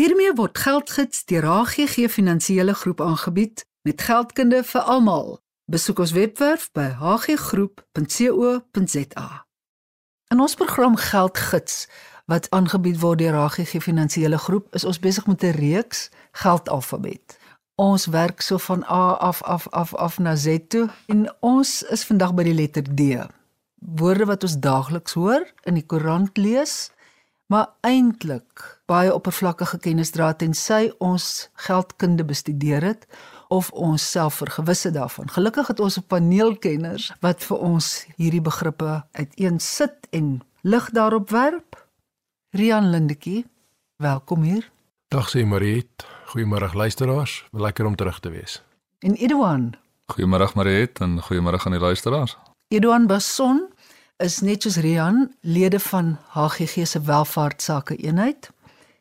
Hiermee word geldgids deur HGG Finansiële Groep aangebied met geldkunde vir almal. Besoek ons webwerf by hggroep.co.za. In ons program Geldgids wat aangebied word deur HGG Finansiële Groep, is ons besig met 'n reeks geldalfabet. Ons werk so van A af af af af na Z toe en ons is vandag by die letter D. Woorde wat ons daagliks hoor, in die koerant lees, maar eintlik baie oppervlakkige kennis dra tensy ons geldkunde bestudeer het of ons self vergewis het daarvan. Gelukkig het ons 'n paneelkenners wat vir ons hierdie begrippe uiteensit en lig daarop werp. Rian Lindetjie, welkom hier. Dag sê Mariet. Goeiemôre luisteraars. Lekker om terug te wees. En Edouan. Goeiemôre Mariet en goeiemôre aan die luisteraars. Edouan Basson is net soos Rian lede van HGG se welvaartsake eenheid.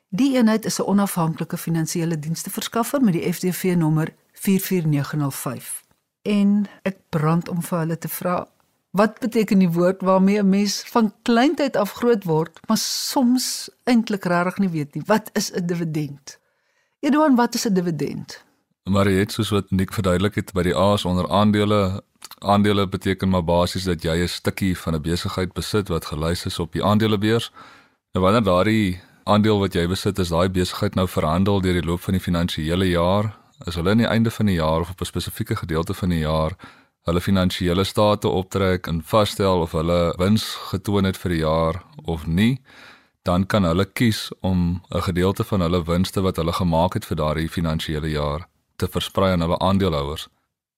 Die eenheid is 'n onafhanklike finansiële dienste verskaffer met die FDV nommer 44905. En ek brand om vir hulle te vra wat beteken die woord waarmee 'n mens van kleintyd af groot word, maar soms eintlik regtig nie weet nie. Wat is 'n dividend? Edouan, wat is 'n dividend? Maar dit soos wat Nick verduidelik het by die A's onder aandele, aandele beteken maar basies dat jy 'n stukkie van 'n besigheid besit wat gelys is op die aandelebeurs. En wanneer daardie aandeel wat jy besit is daai besigheid nou verhandel deur die loop van die finansiële jaar, is hulle aan die einde van die jaar of op 'n spesifieke gedeelte van die jaar hulle finansiële state optrek en vasstel of hulle wins getoon het vir die jaar of nie dan kan hulle kies om 'n gedeelte van hulle winste wat hulle gemaak het vir daardie finansiële jaar te versprei aan hulle aandeelhouers.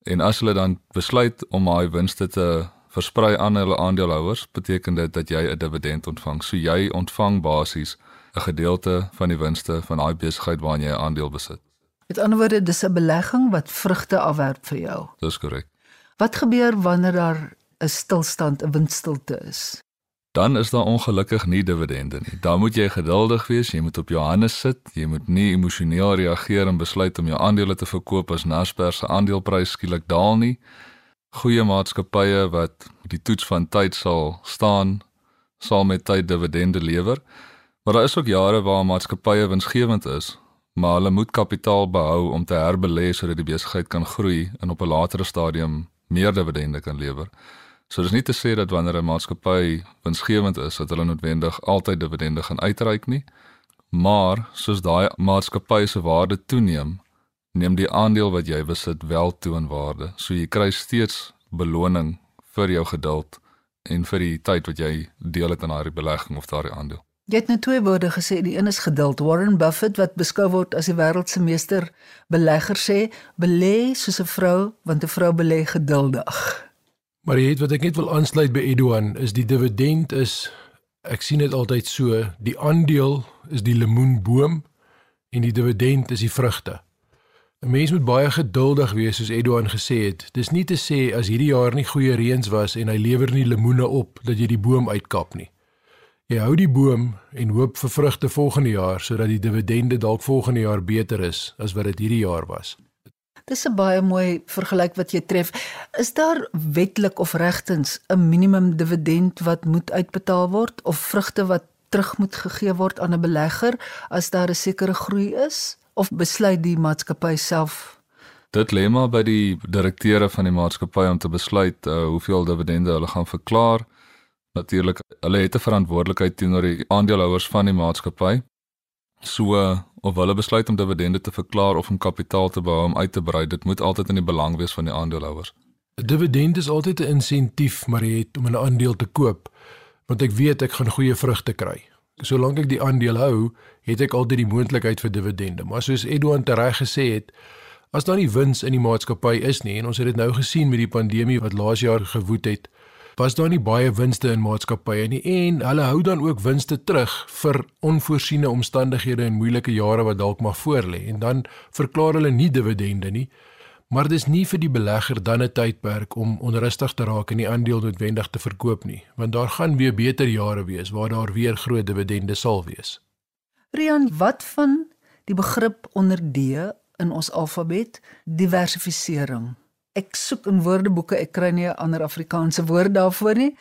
En as hulle dan besluit om daai winste te versprei aan hulle aandeelhouers, beteken dit dat jy 'n dividend ontvang. So jy ontvang basies 'n gedeelte van die winste van daai besigheid waarin jy 'n aandeel besit. Met ander woorde, dis 'n belegging wat vrugte afwerp vir jou. Dis korrek. Wat gebeur wanneer daar 'n stilstand, 'n windstilte is? Dan is daar ongelukkig nie dividende nie. Dan moet jy geduldig wees, jy moet op jou hande sit, jy moet nie emosioneel reageer en besluit om jou aandele te verkoop as Naspers se aandeleprys skielik daal nie. Goeie maatskappye wat die toets van tyd sal staan, sal met tyd dividende lewer. Maar daar is ook jare waar maatskappye winsgewend is, maar hulle moet kapitaal behou om te herbelê sodat die besigheid kan groei en op 'n latere stadium meer dividende kan lewer. So dis nie te sê dat wanneer 'n maatskappy winsgewend is, dat hulle noodwendig altyd dividende gaan uitreik nie. Maar soos daai maatskappy se waarde toeneem, neem die aandeel wat jy besit wel toe in waarde. So jy kry steeds beloning vir jou geduld en vir die tyd wat jy deel het aan daardie belegging of daardie aandeel. Jy het net twee woorde gesê, die een is geduld. Warren Buffett wat beskou word as die wêreld se meester belegger sê, belê soos 'n vrou, want 'n vrou belê geduldig. Maar jy weet wat ek net wil aansluit by Edouan is die dividend is ek sien dit altyd so, die aandeel is die lemoenboom en die dividend is die vrugte. 'n Mens moet baie geduldig wees soos Edouan gesê het. Dis nie te sê as hierdie jaar nie goeie reëns was en hy lewer nie lemoene op dat jy die boom uitkap nie. Jy hou die boom en hoop vir vrugte volgende jaar sodat die dividende dalk volgende jaar beter is as wat dit hierdie jaar was. Dis 'n baie mooi vergelyk wat jy tref. Is daar wetlik of regtens 'n minimum dividend wat moet uitbetaal word of vrugte wat terug moet gegee word aan 'n belegger as daar 'n sekere groei is of besluit die maatskappy self? Dit lê maar by die direkteure van die maatskappy om te besluit uh, hoeveel dividende hulle gaan verklaar. Natuurlik, hulle het 'n verantwoordelikheid teenoor die aandeelhouers van die maatskappy. So of hulle besluit om dividende te verklaar of om kapitaal te behou om uit te brei, dit moet altyd in die belang wees van die aandeelhouers. 'n Dividend is altyd 'n insentief, maar jy het om 'n aandeel te koop, want ek weet ek gaan goeie vrugte kry. Solank ek die aandeel hou, het ek altyd die moontlikheid vir dividende. Maar soos Edouard reg gesê het, as daar nie wins in die maatskappy is nie en ons het dit nou gesien met die pandemie wat laas jaar gewoed het, was daar nie baie winste in maatskappye nie en hulle hou dan ook winste terug vir onvoorsiene omstandighede en moeilike jare wat dalk maar voorlê en dan verklaar hulle nie dividende nie. Maar dis nie vir die belegger dan 'n tydperk om onrustig te raak en die aandeel noodwendig te verkoop nie want daar gaan weer beter jare wees waar daar weer groot dividende sal wees. Rian wat van die begrip onder D in ons alfabet diversifisering ek soek in woordeboeke, ek kry nie 'n ander Afrikaanse woord daarvoor nie.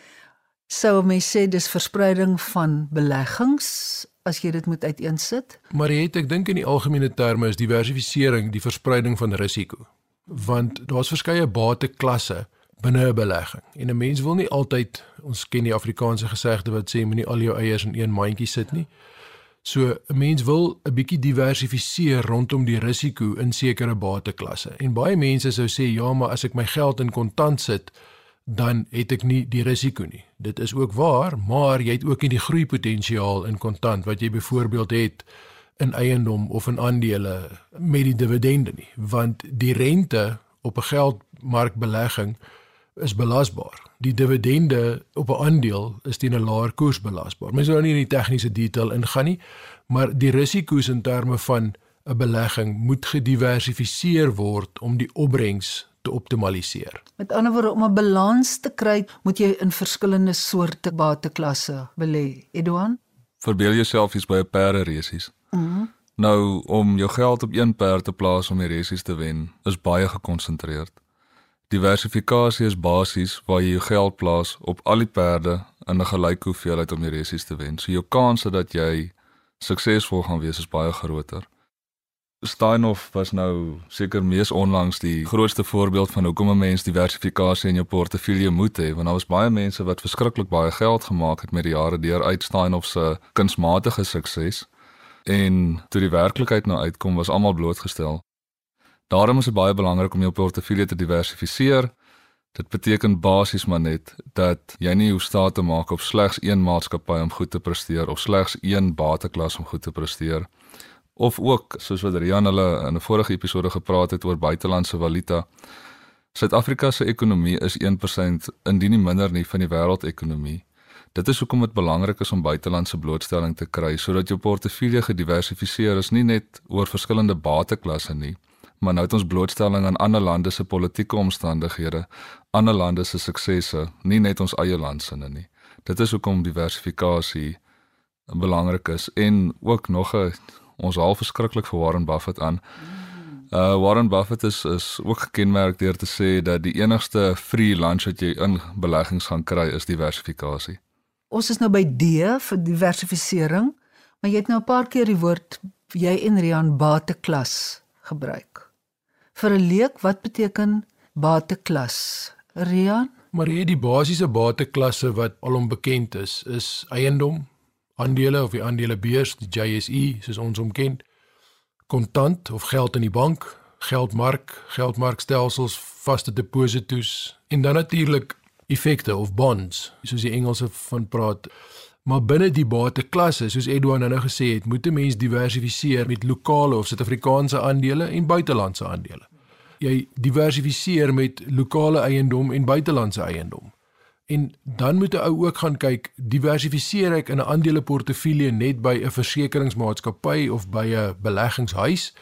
Sou mens sê dis verspreiding van beleggings as jy dit moet uiteensit? Maar jy het ek dink in die algemene terme is diversifisering die verspreiding van risiko. Want daar's verskeie bateklasse binne 'n belegging. En 'n mens wil nie altyd ons ken die Afrikaanse gesegde wat sê moenie al jou eiers in een mandjie sit nie. So 'n mens wil 'n bietjie diversifiseer rondom die risiko in sekere bateklasse. En baie mense sou sê ja, maar as ek my geld in kontant sit, dan het ek nie die risiko nie. Dit is ook waar, maar jy het ook nie die groeipotensiaal in kontant wat jy byvoorbeeld het in eiendom of in aandele met die dividende nie, want die rente op 'n geldmarkbelegging is belasbaar. Die dividende op 'n aandeel is teen 'n laer koers belasbaar. Mens wil nou nie in die tegniese detail ingaan nie, maar die risiko's in terme van 'n belegging moet gediversifiseer word om die opbrengs te optimaliseer. Met ander woorde om 'n balans te kry, moet jy in verskillende soorte bateklasse belê. Edouan, Verbeel jouself jy's by 'n perde resies. Mhm. Nou om jou geld op een perd te plaas om die resies te wen, is baie gekonsentreerd. Diversifikasie is basies waar jy jou geld plaas op al die perde in 'n gelyke hoeveelheid om die resies te wen. So jou kans dat jy suksesvol gaan wees is baie groter. Steinhoff was nou seker mees onlangs die grootste voorbeeld van hoekom 'n mens diversifikasie in jou portefeulje moet hê, want daar was baie mense wat verskriklik baie geld gemaak het met die jare deur uit Steinhoff se kunsmatige sukses. En toe die werklikheid nou uitkom, was almal blootgestel. Daarom is dit baie belangrik om jou portefeulje te diversifiseer. Dit beteken basies maar net dat jy nie hoef staat te maak op slegs een maatskappy om goed te presteer of slegs een bateklas om goed te presteer of ook soos wat Rian hulle in 'n vorige episode gepraat het oor buitelandse valuta. Suid-Afrika se ekonomie is 1% indien nie minder nie van die wêreldekonomie. Dit is hoekom dit belangrik is om buitelandse blootstelling te kry sodat jou portefeulje gediversifiseer is nie net oor verskillende bateklasse nie, maar nou het ons blootstelling aan ander lande se politieke omstandighede, ander lande se suksesse, nie net ons eie land se nie. Dit is hoekom diversifikasie belangrik is en ook nog 'n ons half verskriklik vir Warren Buffett aan. Uh Warren Buffett is is ook gekenmerk deur te sê dat die enigste free lunch wat jy in beleggings gaan kry is diversifikasie. ons is nou by D vir diversifisering, maar jy het nou 'n paar keer die woord jy en Rian bateklas gebruik. Vir 'n leek, wat beteken bateklas? Rian, Maar jy die basiese bateklasse wat alom bekend is, is eiendom, aandele of die aandelebeurs, die JSE soos ons hom ken, kontant of geld in die bank, geldmark, geldmarkstelsels, vaste deposito's en dan natuurlik effekte of bonds, soos die Engelse van praat. Maar binne die bateklasse, soos Edouard nou gesê het, moet 'n mens diversifiseer met lokale of Suid-Afrikaanse aandele en buitelandse aandele. Jy diversifiseer met lokale eiendom en buitelandse eiendom. En dan moet 'n ou ook gaan kyk, diversifiseer ek in 'n aandeleportefeulje net by 'n versekeringsmaatskappy of by 'n beleggingshuis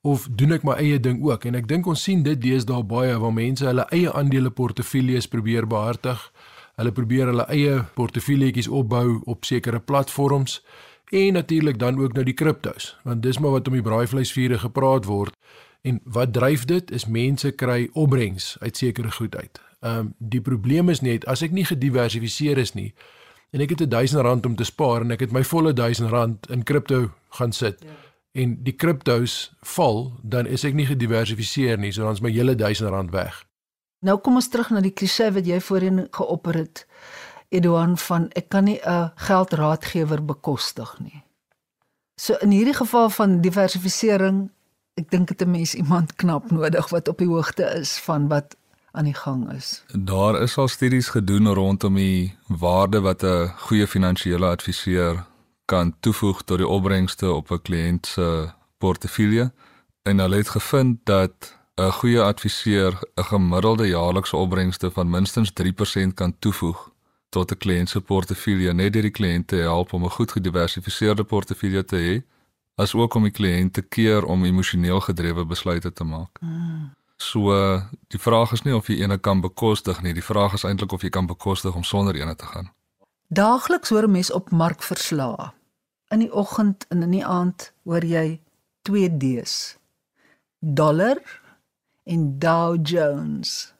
of doen ek my eie ding ook? En ek dink ons sien dit deesdae baie waar mense hulle eie aandeleportefeuilles probeer behartig. Hulle probeer hulle eie portefeuljetjies opbou op sekere platforms en natuurlik dan ook nou die kriptos, want dis maar wat om die braaivleisvuure gepraat word. En wat dryf dit is mense kry opbrengs uit sekere goed uit. Ehm um, die probleem is net as ek nie gediversifiseer is nie en ek het 'n 1000 rand om te spaar en ek het my volle 1000 rand in kripto gaan sit ja. en die kriptos val, dan is ek nie gediversifiseer nie, so dan is my hele 1000 rand weg. nou kom ons terug na die klise wat jy voorheen geopper het. Edouan van ek kan nie 'n geldraadgewer bekostig nie. So in hierdie geval van diversifisering, ek dink dit 'n mens iemand knap nodig wat op die hoogte is van wat aan die gang is. Daar is al studies gedoen rondom die waarde wat 'n goeie finansiële adviseur kan toevoeg tot die opbrengste op 'n kliënt se portefeulje en hulle het gevind dat 'n goeie adviseur 'n gemiddelde jaarlikse opbrengste van minstens 3% kan toevoeg tot 'n kliënt se portefeulje net deur die kliënt te help om 'n goed gediversifiseerde portefeulje te hê as ook om die kliënt te keer om emosioneel gedrewe besluite te maak. Mm. So die vraag is nie of jy ene kan bekostig nie, die vraag is eintlik of jy kan bekostig om sonder ene te gaan. Daagliks hoor 'n mens op markverslae. In die oggend en in die aand hoor jy 2 D's. Dollar en Dow Jones.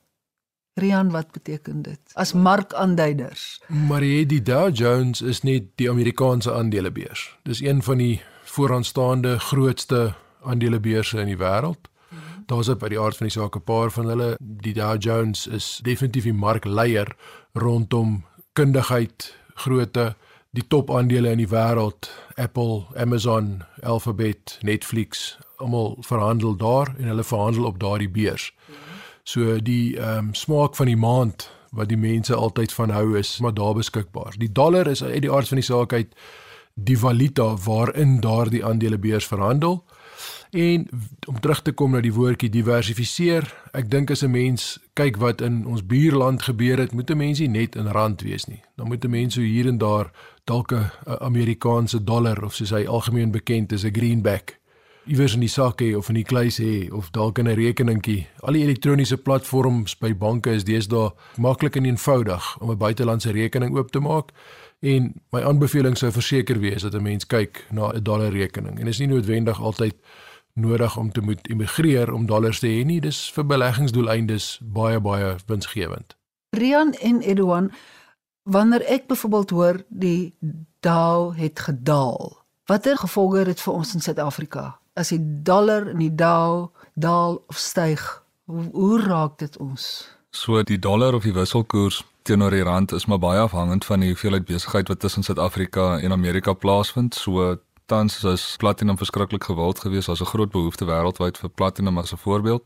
Rian, wat beteken dit? As markaanduiders. Maar jy die Dow Jones is net die Amerikaanse aandelebeurs. Dis een van die vooraanstaande grootste aandelebeurse in die wêreld. Daar's op by die aard van die saak 'n paar van hulle. Die Dow Jones is definitief die markleier rondom kundigheid, grootte, die top aandele in die wêreld, Apple, Amazon, Alphabet, Netflix, almal verhandel daar en hulle verhandel op daardie beurs. So die ehm um, smaak van die maand wat die mense altyd van hou is, maar daar beskikbaar. Die dollar is uit die aard van die saak uit die valuta waarin daardie aandelebeurs verhandel. En om terug te kom na die woordjie diversifiseer, ek dink as 'n mens kyk wat in ons buurland gebeur het, moet 'n mens nie net in rand wees nie. Dan moet 'n mens so hier en daar dalk 'n Amerikaanse dollar of soos hy algemeen bekend is, 'n greenback iewers in die sak hê of in die kluis hê of dalk in 'n rekeningkie. Al die elektroniese platforms by banke is deesdae maklik en eenvoudig om 'n buitelandse rekening oop te maak. En my aanbeveling sou verseker wees dat 'n mens kyk na 'n dollar rekening. En is nie noodwendig altyd nodig om te moet immigreer om dollars te hê nie. Dis vir beleggingsdoeleindes baie baie winsgewend. Rian en Edouan, wanneer ek byvoorbeeld hoor die Dow het gedaal, watter gevolge het dit vir ons in Suid-Afrika? As die dollar en die Dow daal of styg, hoe raak dit ons? So die dollar of die wisselkoers teenoor die rand is maar baie afhangend van die hoeveelheid besigheid wat tussen Suid-Afrika en Amerika plaasvind. So tans is platinum verskriklik gewild geweest. Daar's 'n groot behoefte wêreldwyd vir platinum as 'n voorbeeld.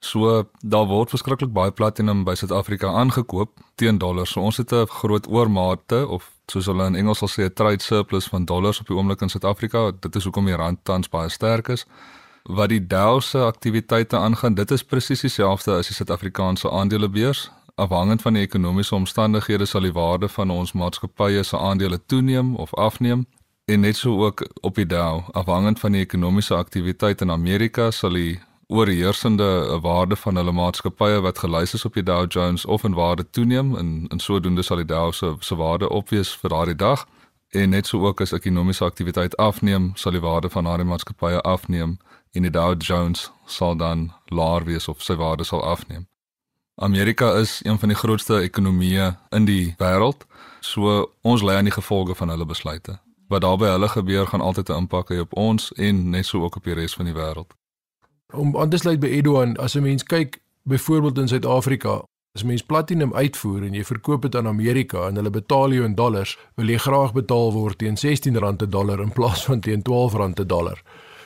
So daar word verskriklik baie platinum by Suid-Afrika aangekoop teen dollars. So ons het 'n groot oormaate of soos hulle in Engels sal sê 'n trade surplus van dollars op die oomblik in Suid-Afrika. Dit is hoekom die rand tans baie sterk is. Wat die Dow se aktiwiteite aangaan, dit is presies dieselfde as die Suid-Afrikaanse aandelebeurs. Afhangend van die ekonomiese omstandighede sal die waarde van ons maatskappye se aandele toeneem of afneem en net so ook op die Dow afhangend van die ekonomiese aktiwiteit in Amerika sal die oorheersende waarde van hulle maatskappye wat gelys is op die Dow Jones of in waarde toeneem en en sodoende sal die Dow se se waarde opwees vir daardie dag en net so ook as ekonomiese aktiwiteit afneem sal die waarde van daardie maatskappye afneem en die Dow Jones sal dan laer wees of sy waarde sal afneem. Amerika is een van die grootste ekonomieë in die wêreld, so ons lê aan die gevolge van hulle besluite wat daar by hulle gebeur gaan altyd 'n impak hê op ons en net so ook op die res van die wêreld. Om aan te sluit by Edouan, as 'n mens kyk byvoorbeeld in Suid-Afrika, as mens platinum uitvoer en jy verkoop dit aan Amerika en hulle betaal jou in dollars, wil jy graag betaal word teen R16 'n dollar in plaas van teen R12 'n dollar.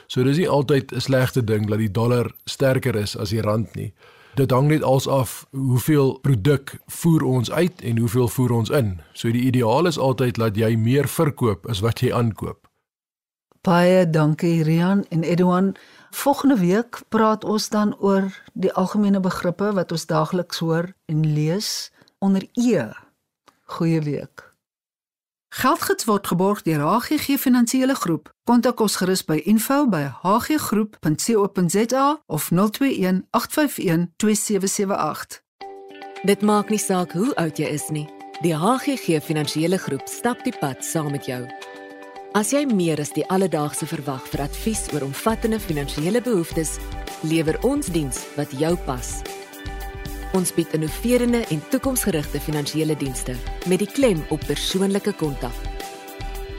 So dis nie altyd 'n slegte ding dat die dollar sterker is as die rand nie dit hang net als af hoeveel produk voer ons uit en hoeveel voer ons in. So die ideaal is altyd dat jy meer verkoop as wat jy aankoop. Baie dankie Rian en Edouan. Volgende week praat ons dan oor die algemene begrippe wat ons daagliks hoor en lees onder E. Goeie week. Geldgids word geborg deur HGG Finansiële Groep. Kontak ons gerus by info@hggroep.co.za of 021 851 2778. Dit maak nie saak hoe oud jy is nie. Die HGG Finansiële Groep stap die pad saam met jou. As jy meer as die alledaagse verwag vir advies oor omvattende finansiële behoeftes, lewer ons diens wat jou pas. Ons bied innoverende en toekomsgerigte finansiële dienste met die klem op persoonlike kontak.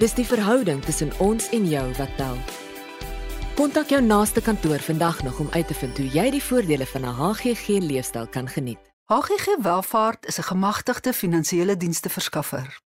Dis die verhouding tussen ons en jou wat tel. Kontak jou naaste kantoor vandag nog om uit te vind hoe jy die voordele van 'n HGG leefstyl kan geniet. HGG Welvaart is 'n gemagtigde finansiële dienste verskaffer.